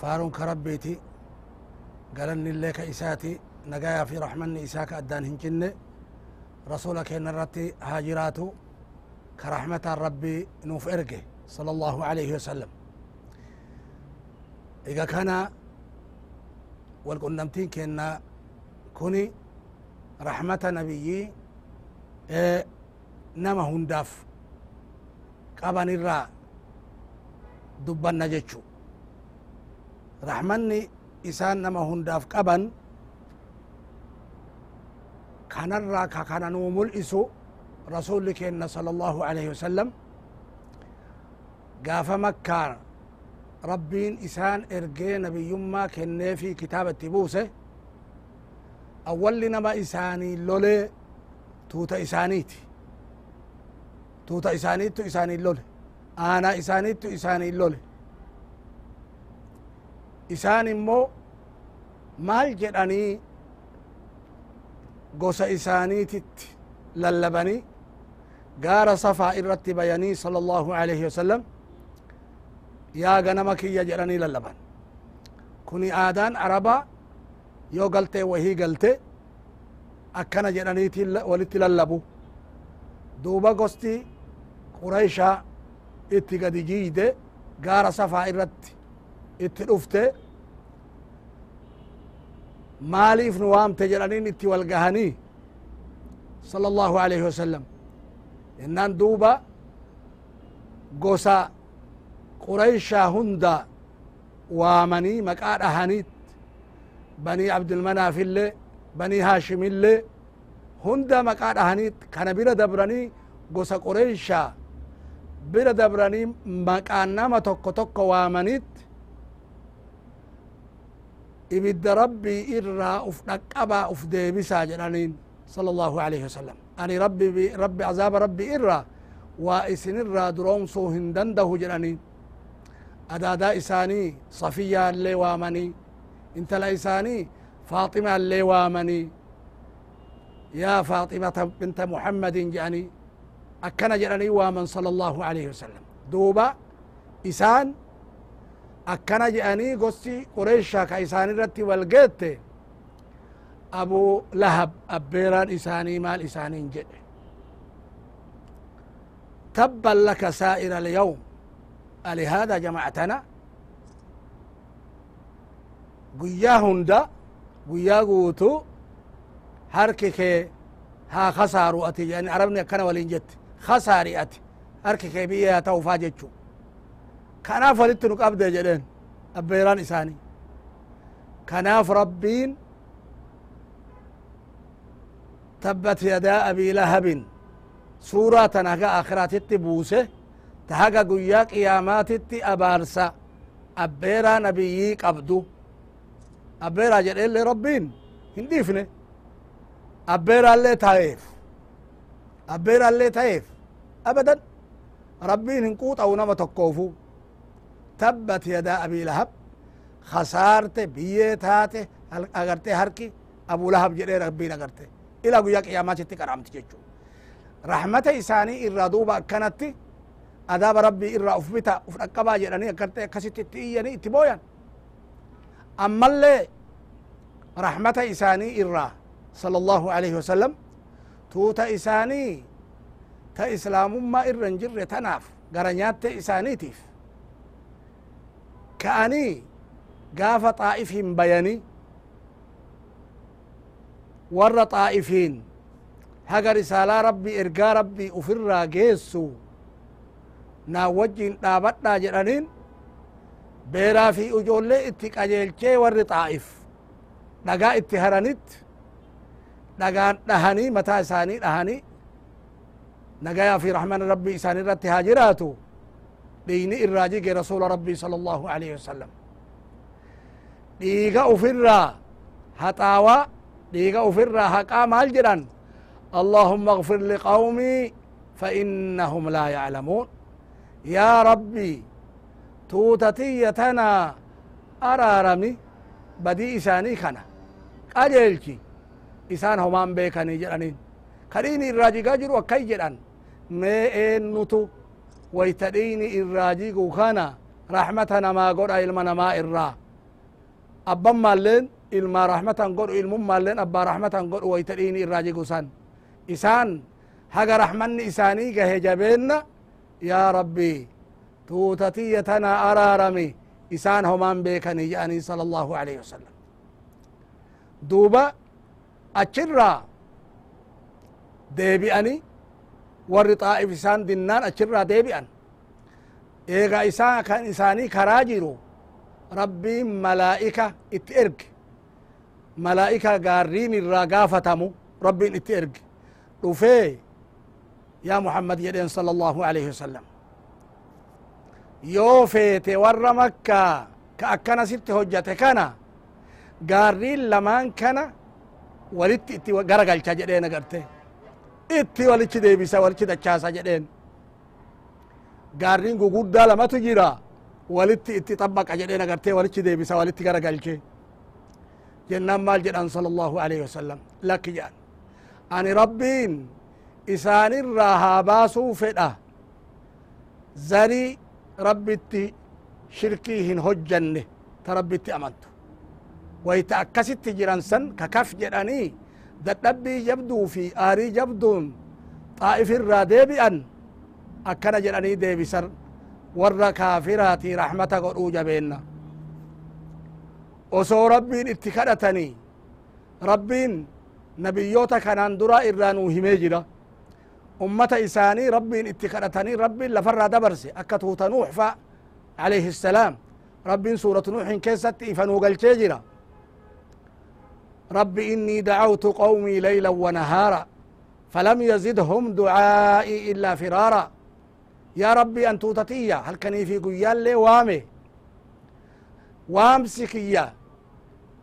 فارون كربيتي قالني لك إساتي نقايا في رحمن إساك أدان هنجن رسولك إن الرتي هاجراتو كرحمة ربي نوف إرقه صلى الله عليه وسلم. إذا كان والقنمتين كنا كوني رحمة نبيي إيه نما هنداف قبن الرّا dubbanna jechu raxmanni isaan nama hundaaf qaban kanarraa ka kana nuu mul'isu rasuli keenna sala allahu alaihi wasalam gaafa makkaa rabbiin isaan ergee nabiyyummaa kenneefi kitaaba itti buuse awwalli nama isaanii lolee tuuta isaaniiti tuuta isaaniittu isaanii lole aanaa isaanittu isaanii lole isaan immoo maal jedhanii gosa isaaniititti lallabanii gaara safaa irratti bayanii sala allahu alaihi wasalam yaa ganama kiyya jedhanii lallaban kuni aadaan arabaa yoo galtee wahii galte akkana jedhaniiti walitti lallabu duuba gosti qurayshaa itti gadi jiide gaara safaa irratti itti dhufte maaliif nu waamte jedhaniin itti wal gahanii sala allahu alaihi wasalam innaan duuba gosa qurayshaa hunda waamanii maqaa dhahaniit banii abdilmanaafillee banii haashimillee hunda maqaa dhahaniit kana bira dabranii gosa qureyshaa bira dabranii maqaan nama tokko tokko waamanit ibidda rabbii irraa uf dhaqqabaa uf deebisaa jedhaniin sala allahu alaihi wasalam ani rabbi rabbi azaaba rabbi irraa waa isinirraa duroomsuu hin dandahu jedhaniin adaadaa isaanii safiyaallee waamanii intala isaanii faaximaallee waamanii yaa faaximata binta muhammadin jedhanii akkana jedhanii waaman sala allahu alaihi wasalam duuba isaan akkana jedhanii gosti qureysha ka isaan irratti wal geette abu lahab abbeeraan isaanii maal isaaniin jedhe tabban laka sa'ira alyawm alihada jamactana guyyaa hunda guyyaa guutu harki kee haa kasaaru ati jedhani arabni akkana waliin jette kasaari ati harki kee biyya haa ta'ufaa jechu كناف ولدت نقابد يا جلين أبيران إساني كناف ربين تبت يدا أبي لهب سورة تنهج آخرات التبوسه تهج قياك يا مات أبارسا أبيرا نبييك أبدو أبيرا جل ربين هنديفنه أبيرا اللي تايف أبيرا اللي تايف أبدا ربين هنقوط أو نمت الكوفو yadaa abii lahab kasaarte biyyee taate agarte harki abu lahab jedhee rabbiin agarte ila guyyaa qiyaamaatitti qaramti jechuu rahmata isaanii irraa duuba akkanatti adaaba rabbii irraa uf bita uf dhaqqabaa jedhanii akkarte akkasitti itti iyyanii itti booyan ammallee rahmata isaanii irraa sala allahu alaihi wasalam tuuta isaanii ta islaamummaa irra hin jirre tanaaf gara nyaatte isaaniitiif ka'anii gaafa xaa'if hin bayani warra xaa'ifiin haga risaalaa rabbii ergaa rabbii ufirraa geessu naa wajjin dhaabadhaa jedhaniin beeraa fi ijoollee itti qajeelchee warri xaa'if dhagaa itti haranit dhagaan dhahanii mataa isaanii dhahanii nagayaa fi rahmana rabbii isaan irratti haa jiraatu دين الراجي رسول ربي صلى الله عليه وسلم. ديغا اوفرا هتاوا ديغا اوفرا هقا مال جدان اللهم اغفر لقومي فإنهم لا يعلمون. يا ربي توتتيتنا أرارمي بدي إساني خنا قاجلكي إسان همان بكني جدانين كريني الراجي جاجر وكاي جدان ما نتو إنتو ويتديني الراجي كنا رحمتنا ما قرأ إلمنا ما إرّا أبا مالين إلما رحمة قرأ إلم مالين أبا رحمة قرأ ويتديني الراجي كسان إسان haga raxmanni isaanii gahe jabeenna yaa rabbi tuutatiyya tana araarami isaan homaan beekanii jedhanii sala allahu alaihi wasalam duuba achirraa deebi'ani warri xaa'if isaan dinnaan achirraa deebi'an eega isaa kan isaanii karaa jiru rabbiin malaa'ika itti erge malaa'ika gaarriin irraa gaafatamu rabbiin itti erge dhufee يا محمد يدين صلى الله عليه وسلم yoo feete warra makkaa ka akkana sitti hojjate kana gaarriin lamaan kana walitti itti gara galcha jedheen agarte itti walichi deebisa walichi dachaasa jedheen gaarriin guguddaa lamatu jira walitti itti xabbaqa jedheen agarte walichi deebisa walitti gara galche jennaan maal jedhan sala allahu alaihi wasalam lakki jedhan ani rabbiin isaanirraa haa baasuu fedha zarii rabbitti shirkii hin hojjanne ta rabbitti amantu wayta akkasitti jiran san kakaf jedhanii dadhabbii jabduu fi aarii jabduun xaa'ifirraa deebi'an akkana jedhanii deebisan warra kaafiraati raxmata godhuu jabeenna osoo rabbiin itti kadhatanii rabbiin nabiyyoota kanaan dura irraa nuu himee jira ummata isaanii rabbiin itti kadhatanii rabbiin lafarraa dabarse akka tuuta nuux fa alayhi السلام rabbiin suuratu nuuxin keessatti ifa nuu galchee رب إني دعوت قومي ليلا ونهارا فلم يزدهم دعائي إلا فرارا. يا ربي أنت تطيع هل كني في قيال لي؟ وامي. وامسكيا.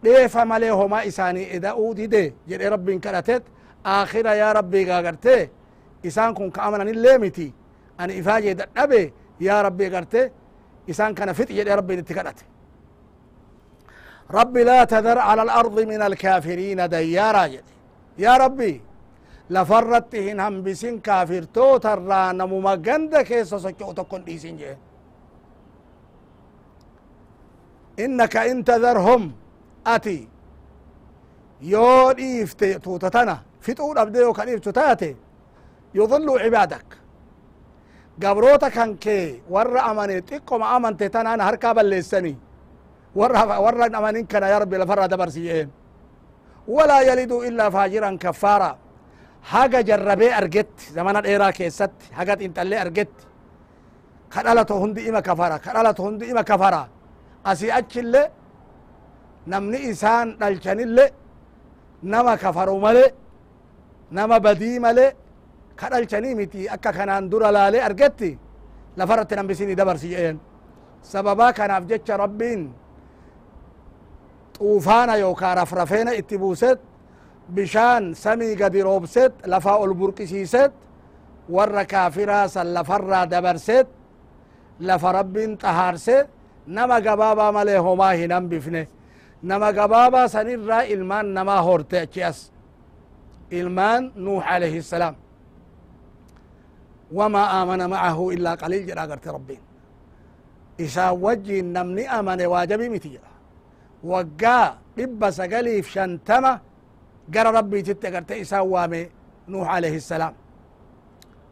ديفا مليهما إساني إذا أودي دي جري ربي انكرتت آخرة يا ربي غاقرتي. إسان كن كامنا نلمتي أن إفاجي دقبي يا ربي غرتي إسان كان فتي جري ربي نتكرتي ربي لا تذر على الأرض من الكافرين ديارا يدي. يا ربي لفرتهن هم بسن كافر توتر لا نمو مغند كيسا سكوتكن إنك إن تذرهم أتي. يود إفتي توتتنا. في طول أبديو كريف تتاتي يظل عبادك. قبروتك أنك كي ور أمانيت إقوم أمان تتنا أنا هركاب اللي سني ورا ورا نمانين كنا يا ربي لفرا دبرسي ولا يلد إلا فاجرا كفارا. حاجة جربي أرجت. زمان الايرا كيست. حاجة انت اللي أرجت. خلالت هندي ايما كفارا. خلالت هندي ايما كفارا. أسي اتشل نمني إنسان دلشنل نما كفارو مالي نما بدي مالي كرال شنيمتي أكا كان أندورا لالي أرجتي لفرت نمبسيني دبر سجين سببا كان أفجتش ربين. Xuufaana yookaa rafrafeena itti buuset bishaan samii gadi roobset lafaa ol burqisiiset warra kaafiraa san lafarraa dabarset lafa rabbiin xahaarse nama gabaabaa malee homaa hin hambifne nama gabaabaa sanirraa ilmaan namaa horte achi as ilmaan nuux alayhi الsalaam وما آمن معه إلا قليل جرا قرت ربين إسا وجي نمني أمن واجبي متي جرا وقا ببا سقلي في شنتمة قرا ربي تتقرت إسا وامي نوح عليه السلام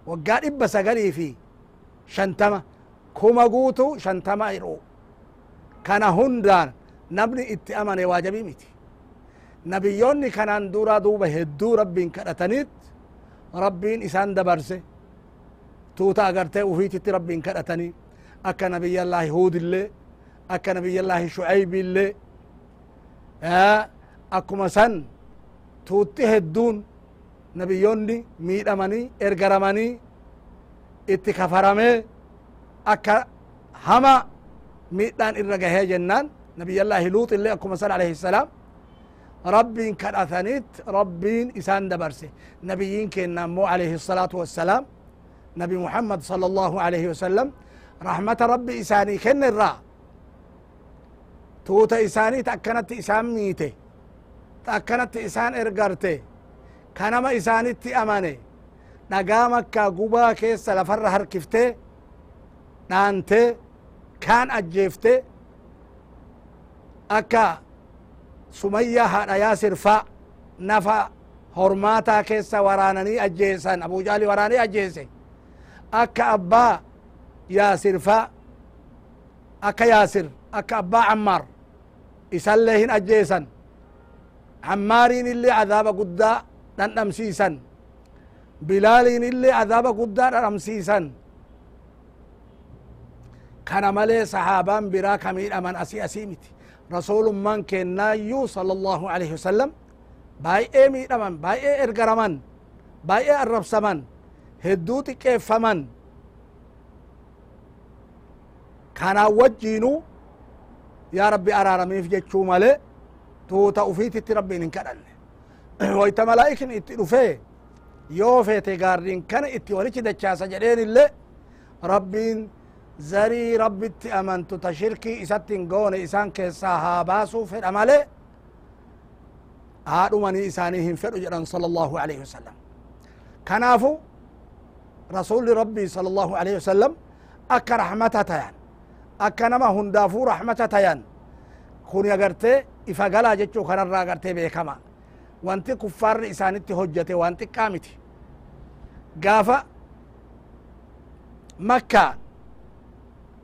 وقا ببا سقلي في شنتمة كما قوتو شنتمة إرو كان هندان نبني ات أمن واجبي متي نبيوني كان دورا دوبا هدو ربين كرتنيت ربين إسان دبرسه tuuta agartee ufiititti rabbiin kadhatanii akka nabiyallaahi huud illee akka nabiyallaahi shucayb illee akkuma san tuutti hedduun nabiyyoonni miidhamanii ergaramanii itti kafaramee akka hama miidhaan irra gahee jennaan nabiyallaahi luut illee akkuma san alayhi salaam rabbiin kadhataniit rabbiin isaan dabarse nabiyyiin keenna ammoo alayhi الsalaatu wassalaam nabi muhammad sala allahu alayhi wasalam rahmata rabbi isaanii kenne irraa tuuta isaaniit akkanatti isaan miite ta akkanatti isaan ergarte kanama isaanitti amane dhagaa makkaa gubaa keessa lafarra harkiftee dhaantee kaan ajjeefte akka sumayyaa haadha yaasir fa nafa hormaataa keessa waraananii ajjeesan abujaali waraanii ajjeese akka abbaa yaasir fa akka yaasir akka abbaa cammaar isallee hin ajjeesan cammaariin illee cadaaba guddaa dhandhamsiisan bilaaliin illee cadaaba guddaa dhandhamsiisan kana malee sahaabaan biraa ka miidhaman asii asii miti rasulummaan kennaayyuu sala allahu alaihi wasalam baay'ee miidhaman baay'ee ergaraman baay'ee arrabsaman hedduu xiqqeeffaman kanaan wajjiinu يا ربي أرارا ميف جيتشو مالي توتا أفيت تربي إن كرل ويتا ملايك إن إتلوفي يو فيتي غارين كان إتواليك دچاسا جرين اللي ربي زري ربي تأمنتو تشركي إساتين غوني إسان كيسا هاباسو في الأمالي هادو ماني إسانيهم فرو جران صلى الله عليه وسلم. كنافو رسول ربي صلى الله عليه وسلم أكا رحمتا تيان. يعني. Alaihi wasalam akka rahmata tayan akka nama hundaafuu rahmata tayan kun agartee ifa galaa jechuu kanarraa agartee beekama wanti kuffaarri isaanitti hojjete waan xiqqaa miti gaafa makka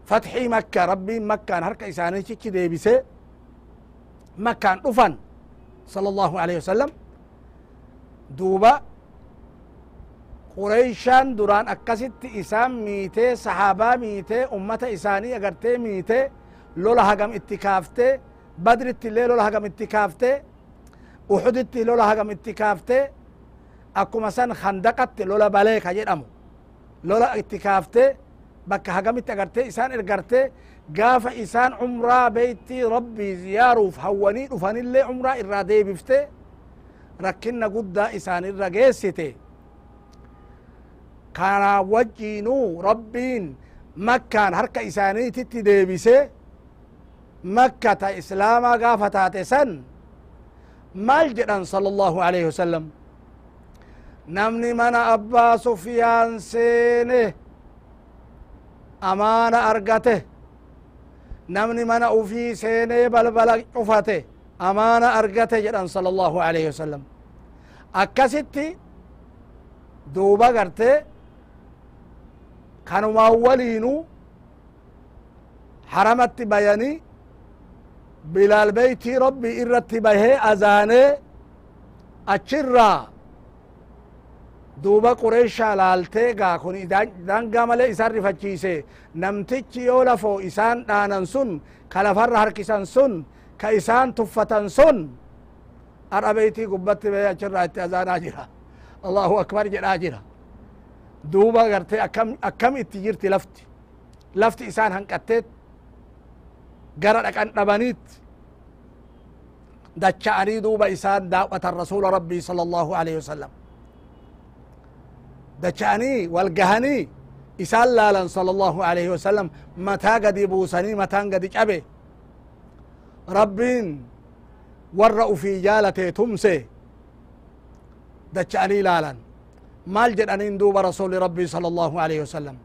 fatxii makka rabbiin makkaan harka isaanichichi deebise makkaan dhufan sala allahu alaihi wasalam duuba qureyshaan duraan akkasitti isaan miitee sahaabaa miitee ummata isaanii agartee miitee lola hagam itti kaaftee badritti illee lola hagam itti kaaftee uxuditti lola hagam itti kaaftee akkuma san khandaqatti lola balee ka jedhamu lola itti kaaftee bakka hagamitti agartee isaan ergartee gaafa isaan umraa beeytii rabbii ziyaaruuf hawwanii dhufanillee umraa irraa deebifte rakkinna guddaa isaan irra geessite wajjiinuu rabbiin makkaan harka isaaniititti deebise makkata islaamaa gaafa taate san maal jedhan sala allahu alaihi wasalam namni mana abbaa sufyaan seene amaana argate namni mana ufii seenee balbala cufate amaana argate jedhan sala allahu alaihi wasalam akkasitti duuba garte kanumaan waliinu haramatti bayani bilaal beyti rabbi irratti bahee azaanee achirraa duuba qureeshaa laaltee gaa kun danga male isan rifachiise namtichi yoo lafoo isaan dhaanan sun ka lafarra harkisan sun ka isaan tuffatan sun har'a beeytii gubbatti bee achirraa itti azaanaa jira allahu akbar jedhaa jira duuba gartee akkam akkam itti jirti lafti lafti isaan hanqatteet gara dhaqan dhabaniit dacha'anii duuba isaan daawwatan rasuula rabbii sala allahu alaihi wasalam dacha'anii wal gahanii isaan laalan sala allahu alaihi wasalam mataa gadi buusanii mataan gadi cabe rabbiin warra ufii jaalatee tumse dacha'anii laalan maal jedhaniin duuba rasuli rabbii sala allahu alaihi wasalam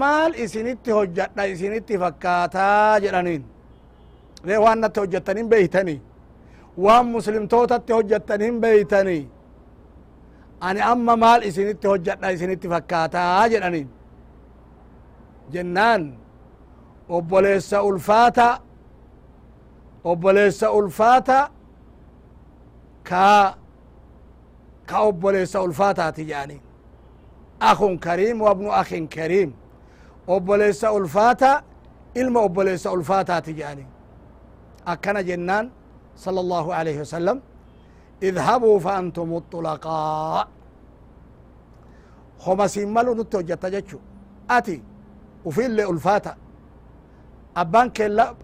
maal isinitti hojjadha isinitti fakkaataa jedhaniin ree waan natti hojjettanin beeytanii waan muslimtootatti hojjettanin beeytanii ani amma maal isinitti hojjadha isinitti fakkaataa jedhaniin jennaan obboleessa ulfaata obboleessa ulfaata ka ka obboleessa ulfaataati jedhaniin akun kariim wabnu akin kariim obboleessa ulfaata ilma obboleessa ulfaataati jedhaniin akkana jennaan sala allahu alaihi wasalam idhabuu fa antum uxulaqaa homa siin malu nutti hojjatta jechu ati ufi illee ulfaata. Abbaan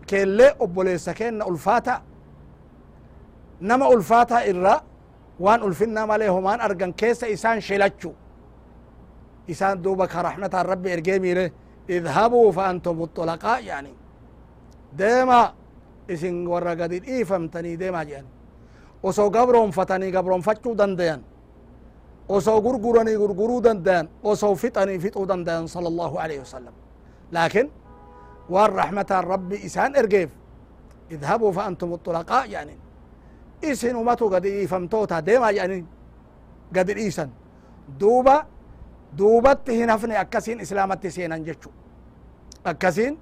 keellee obboleessa kenna ulfaata. Nama ulfaata irra وان الفنا ما له مان ارغان كيس انسان شلچو انسان دوبك رحمه الرب ارجيمير اذهبوا فانتم الطلقاء يعني ديما اسين ورغد ايفم تني ديما يعني وسو قبرهم فتني قبرهم فتشو دندان وسو غرغرني غرغرو دندان وسو فتني فتو دندان صلى الله عليه وسلم لكن وان رحمه الرب انسان ارجيف اذهبوا فانتم الطلقاء يعني jedhanin isin umatu gadi dhiifamtoota deemaa jedhanin gadi dhiisan duuba duubatti hin hafne akkasiin islaamatti seenan jechu akkasiin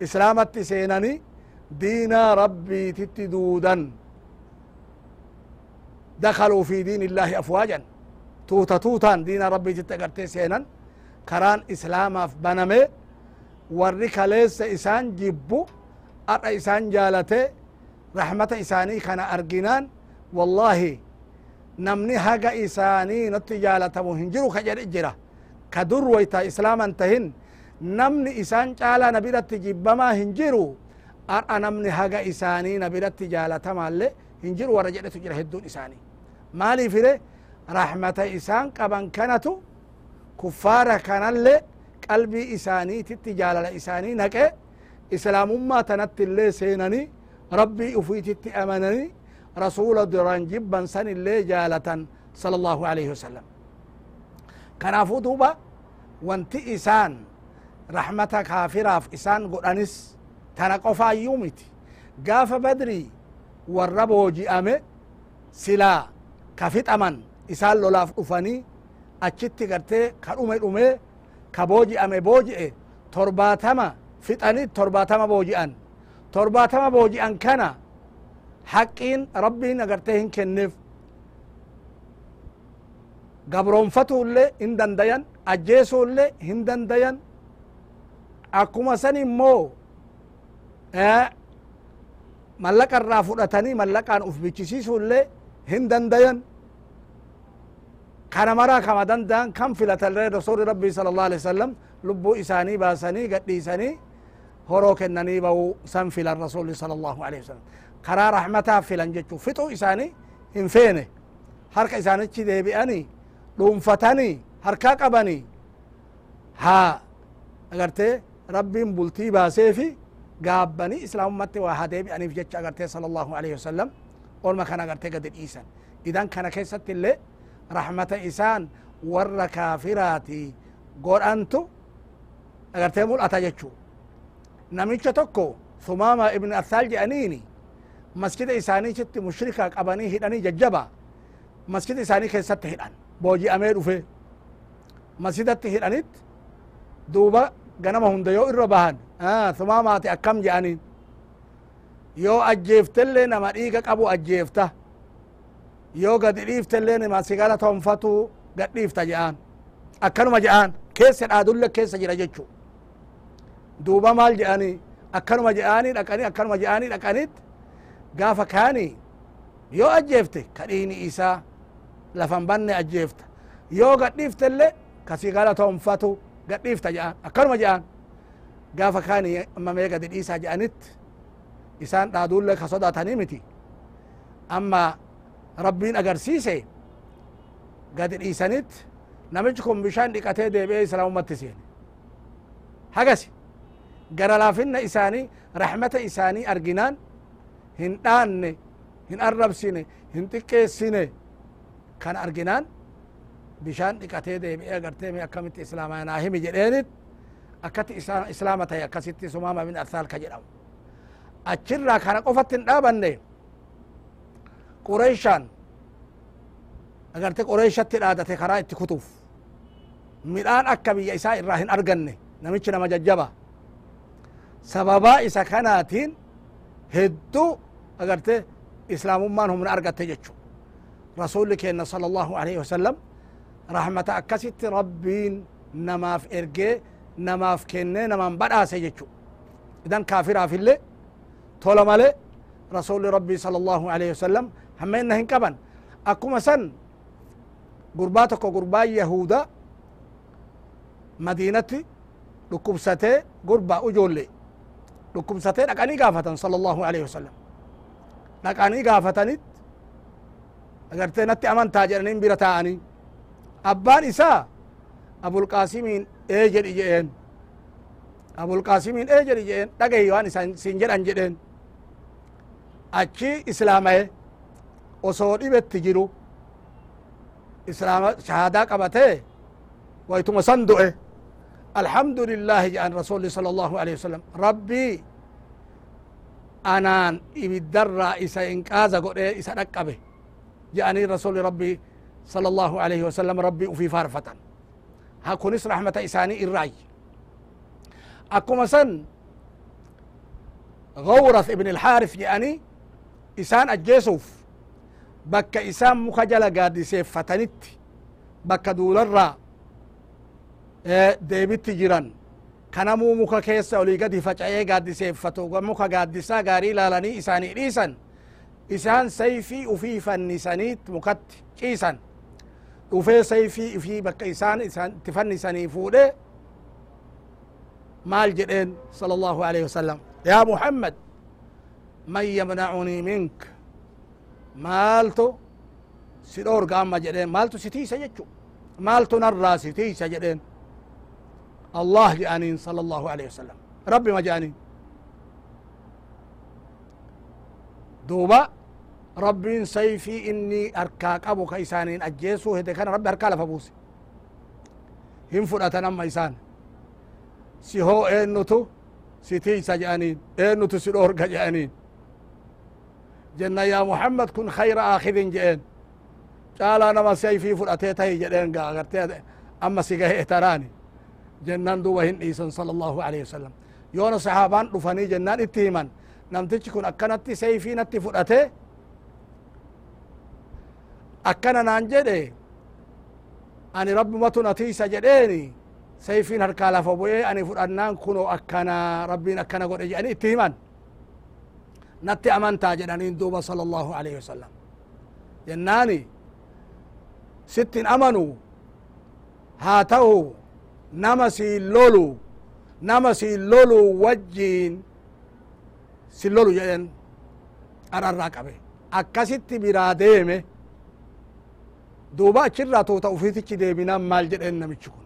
islaamatti seenani diinaa rabbiititti duudan dakaluu fi diin illaahi afwaajan tuuta tuutaan diina rabbiititti agartee seenan karaan islaamaaf baname warri kaleessa isaan jibbu adha isaan jaalate raxmata isaanii kana arginaan wallahi namni haga isaanii natti jaalatamu hin jiru ka jedhe jira ka dur wayta islaaman tahin namni isaan caalaa na biratti jibbamaa hin jiru adha namni haga isaanii na biratti jaalatamaalle hin jiru warra jedhetu jira hedduun isaanii maaliifire raxmata isaan qaban kanatu kuffaara kanalle qalbii isaaniititti jaalala isaanii illee seenanii rabbii ufiititti amananii rasuula duran jibban san illee jaalatan sala allahu alaihi wasalam kanaafuu duuba wanti isaan raxmata kaafiraaf isaan godhanis tana qofaayyuu miti gaafa badrii warra booji'ame silaa ka fixaman isaan lolaaf dhufanii achitti gartee ka dhume dhume ka booji'ame booji'e torbaatama booji'an kana haqqiin rabbiin agartee hin kenneef gabroonfatuullee hin dandayan ajjeesuullee hin dandayan akkuma san immoo mallaqa irraa fudhatanii mallaqaan uf bichisiisuullee hin dandayan kana maraa kama danda'an kan filatallee rabbii sala alih wasalam lubbuu isaanii baasanii gadhiisanii horoo kennanii ba'uu san filan rasuli sala allahu alaihi wasalam karaa raxmataa filan jechu fixuu isaanii hin feene harka isaanichi deebi'anii dhuunfatanii harkaa qabanii haa agartee rabbiin bultii baaseefi gaabbanii islaamummatti waa haa deebi'aniif jecha agartee sala allahu alaihi wasalam olma kana agartee gadi dhiisan idan kana keessatti illee raxmata isaan warra kaafiraati godhantu agartee mul'ata jechuu namicha tokko sumaama ibn athaal jedhaniini masjida isaaniitti mushrika qabanii hidhanii jajjaba masjida isaanii keessatti hidhan booji'amee dhufe masjidatti hidhanit duuba ganama hunda yoo irra bahan sumaamaati akkam je'aniin yoo ajjeeftellee nama dhiiga qabu ajjeefta yoo gadi dhiiftellee nama sigara tonfatu gad dhiifta je'an akkanuma je'an keessa dhaadulle keessa jira jechu je'ani akkanuma je'anii dhaqanii akkanuma je'anii dhaqanit gaafa kaani yoo ajjeefte ka dhiini isaa lafan banne ajjeefta yoo gadhiiftellee ka sigara tonfatu gadhiifta je'an akkanuma je'an gaafa kaani amma mee gadi dhiisaa je'anit isaan dhaadulle ka sodaatanii miti amma rabbiin agarsiise gadi dhiisanit namichi kun bishaan dhiqatee deebi'ee islaamumatti seene hagasi gara laafinna isaanii raxmata isaanii arginaan hin dhaanne hin arrabsine hin xiqqeessine kan arginaan bishaan dhiqatee deebi'ee agartee mee akkamitti islaamaa naa himi jedheenit akkatti islaama tahe akkasitti sumaama bin athaal ka jedhamu achirraa kana qofatti hin dhaabanne qureyshaan agarte qureeshatti dhaadate karaa itti kutuuf midhaan akka biyya isaa irraa hin arganne namichi nama jajjaba sababaa isa kanaatiin hedduu agarte islaamummaan humna argatte jechu rasuli keenna sala allahu alaihi wasalam rahmata akkasitti rabbiin namaaf ergee namaaf kennee namaan badhaase jechu idan kaafiraafillee tola male rasuli rabbii sala allahu alaihi wasalam hammeenna hin qaban akkuma san gurbaa tokko gurbaa yahuda madinatti dhukkubsatee gurbaa ujoollee dhukkubsatee dhaqanii gaafatan sala allahu alaihi wasalam dhaqanii gaafatanit agartee natti amantaa jedhaniin bira taa'anii abbaan isaa abulqaasimiin ee jedhi je'een abulqaasimiin ee jedhi je'een dhagahi waan isan siin jedhan jedheen achi islaamaye osoo dhibetti jiru islaama shahaadaa qabatee waytuma san du'e الحمد لله يا يعني رسول صلى الله عليه وسلم ربي أنا إبدر رئيس إنكازا قرية إسا نقبه يعني رسول ربي صلى الله عليه وسلم ربي وفي فارفة هكونس رحمة إساني الرأي أكو غورث ابن الحارث يعني إسان الجيسوف بك إسان مخجل قادي سيف فتنت بك دول الرأي deebitti jiran kanamuu muka keessa olii gadi faca'ee gaaddiseeffatu muka gaaddisaa gaarii ilaalanii isaanii dhiisan isaan sayfii ufii fannisaniit mukatti ciisan dhufee sayfii ufii bakka isaan itti fannisanii fuudhe maal jedheen sala allahu alaihi wasalam yaa muhammad man yamnacunii mink maaltu si dhoorga amma jedheen maaltu si tiisa jechu maaltu narraa si tiisa jedheen الله جانين صلى الله عليه وسلم. ربي ما جانين دوبا ربين سيفي إني أركاك أبو كيسانين أجيسو هدي كان ربي أركا لفبوسي هم فرأتنا أما إسان سيهو إنتو ستيسا جانين إنتو سيدورك جانين. جنة يا محمد كن خير آخذ جئين. قال أنا ما سيفي فرأتيتهي جئين قاقرتي أما سيقه تراني. جنان دو وهن إيسان صلى الله عليه وسلم. يونا صحابان رفاني جنان اتهمان نمتش كون أكنت سيفين اتفرأته أكنا نانجده. أنا رب ما تنتي سجديني سيفين هركالا فبوي. أنا فرأنا كونو أكنا ربنا أكنا قد أجي. أني نتي أمان تاجنان اندوبا صلى الله عليه وسلم. جناني. ستين أمنوا هاتوا nama siin lolu nama siin lolu wajjiin sin lolu jedhen ararraa qabe akkasitti biraa deeme duuba achirraa tuuta ufitichi deebinan maal jedhen namichi kun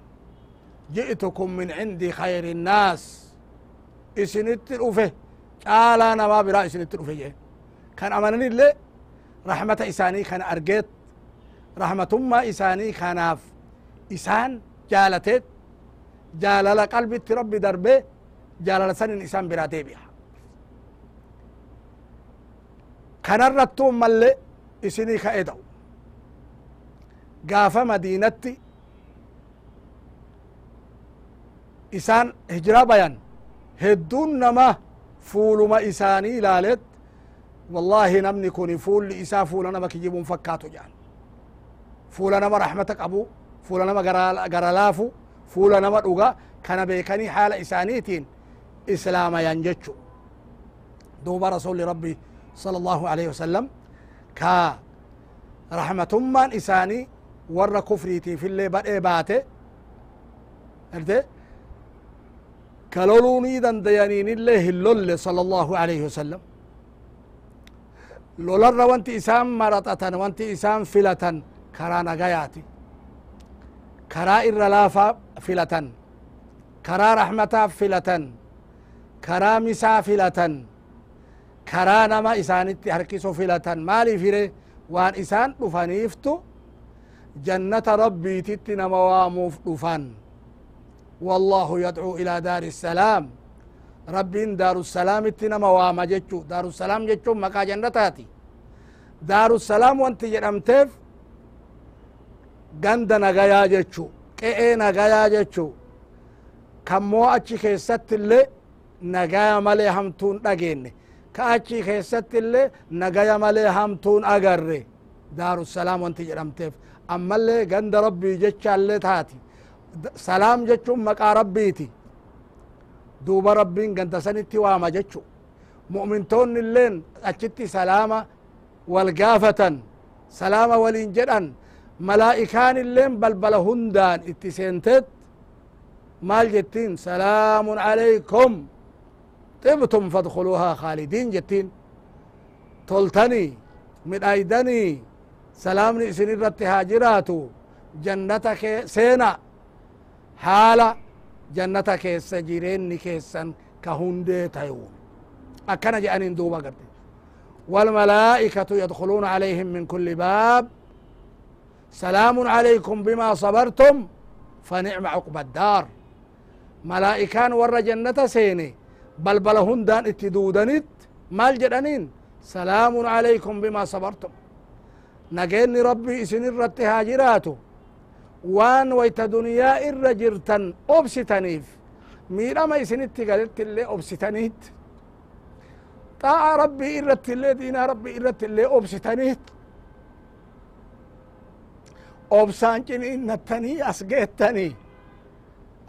ji'tukum min cindi khayri innaas isinitti dhufe caalaa namaa biraa isinitti dhufe jedhe kan amananillee rahmata isaanii kana argeet rahmatummaa isaanii kanaaf isaan jaalateet qalbitti rabbi darbe jaalala sanin isan biraa deebi'a kanarrattu malle isinii ka'e da'u gaafa madiinatti isaan hijira bayan hedduun nama fuuluma isaanii ilaaleet wallahi namni kun fuulli isaa fuula nama kijibuun fakkaatu jedhan fuula nama rahmata qabu fuula nama gara laafu fuula nama dhuga kana beekanii haala isaaniitiin islaamayan jechu duuba rasuli rabbi sala allahu alaihi wasalam ka rahmatummaan isaanii warra kufriitiifillee badhee baate arte ka loluunii dandayaniinillee hin lolle sala allahu alaihi wasalam lolarra wanti isaan maraxatan wanti isaan filatan karaa nagayaati karaa irra laafaa filatan karaa rahmataa filatan karaa misaa filatan karaa nama isaanitti harkisu filatan maaliif hire waan isaan dhufaniiftu jannata rabbiititti nama waamuuf dhufan wallahu yadcuu ilaa daari salaam rabbiin daarusalaamitti nama waama jechu daarusalaam jechuun maqaa jannataati daarusalaam wanti jedhamteef ganda nagayaa jechu. Qe'ee nagayaa jechu. Kammoo achi keessatti illee nagaya malee hamtuun dhageenne ka achi keessatti illee nagaya malee hamtuun agarre. Daarusalaam wanti jedhamteef. Ammallee ganda rabbii jechaallee taati. Salaam jechuun maqaa rabbiiti. Duuba rabbiin ganda sanitti waama jechu. Mu'mintoonni illeen achitti salaama wal gaafatan. Salaama waliin jedhan illeen balbala hundaan itti seenteet مال جتين. سلام عليكم. طبتم فادخلوها خالدين جتين. تلتني من أيدني. سلامني إسن الرت هاجراتو. جنتك سينا. حالة جنتك سجيرين كيسن كهندي تيون أكنا جأنين دوبا قد والملائكة يدخلون عليهم من كل باب. سلام عليكم بما صبرتم فنعم عقب الدار. ملائكان ور جنة سيني بل بلهن دان اتدودنت مال جدنين. سلام عليكم بما صبرتم. نجيني ربي اسن الرت هاجراتو. وان ويت دنيا إر جرتن أبستنيف. ميرما اسنت قالت اللي أبستنيت. طاع ربي إرت اللي دينا ربي إرت اللي أبستنيت. أبسان جنين نتني أسقيتني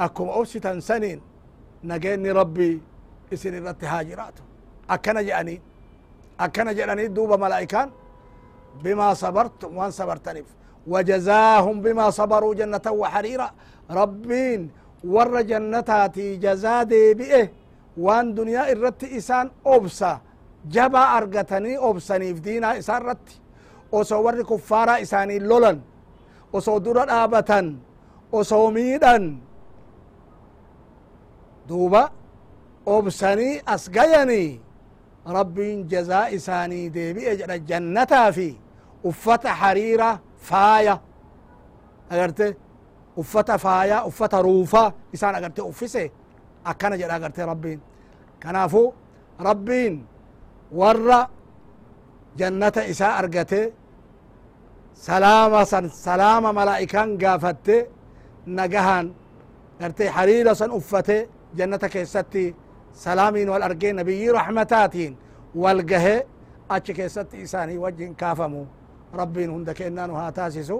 أكم أبستن سنين نجيني ربي اسن الرت هاجراتو أكنا جاني أكنا جاني دوبا ملائكان بما صبرتم وان صبرتنف وجزاهم بما صبروا جنة وحريرا ربين ور جنتاتي جزا ديبئه وان دنيا الرت إسان أبسا جبا أرغتني أبسني في دينا إسان رت وسو ور كفارا إساني لولن وسو درا آبتا وسو ميدا دوبا أبسني أسقيني ربين جزاء إساني ديبئه جنتا في uffata hariira faaya agarte uffata faaya uffata ruufa isaan agarte uffise akkana jedha agarte rabbiin kanaafu rabbiin warra jannata isaa argate salaama malaa'ikaan gaafatte nagahan garte hariira san uffate jannata keessatti salaamiin wal argee nabiyyi rahmataatiin wal gahe achi keessatti isaanii wajjin kaafamu ربي هند كأنان هاتاسسو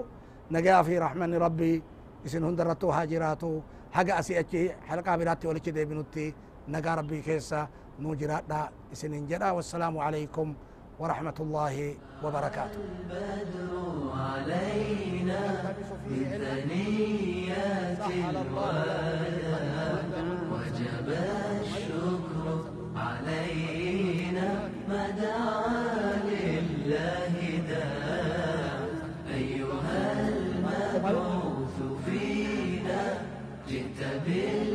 نجا في رحمن ربي اسن هند رتو هاجراتو حاجة أسي أتشي حلقة براتي ولكي دي بنوتي نجا ربي كيسا نوجرات دا انجدا والسلام عليكم ورحمة الله وبركاته. البدر علينا بثنيات الوداع وجب الشكر علينا ما دعا لله داع أيها المبعوث فينا جئت بالله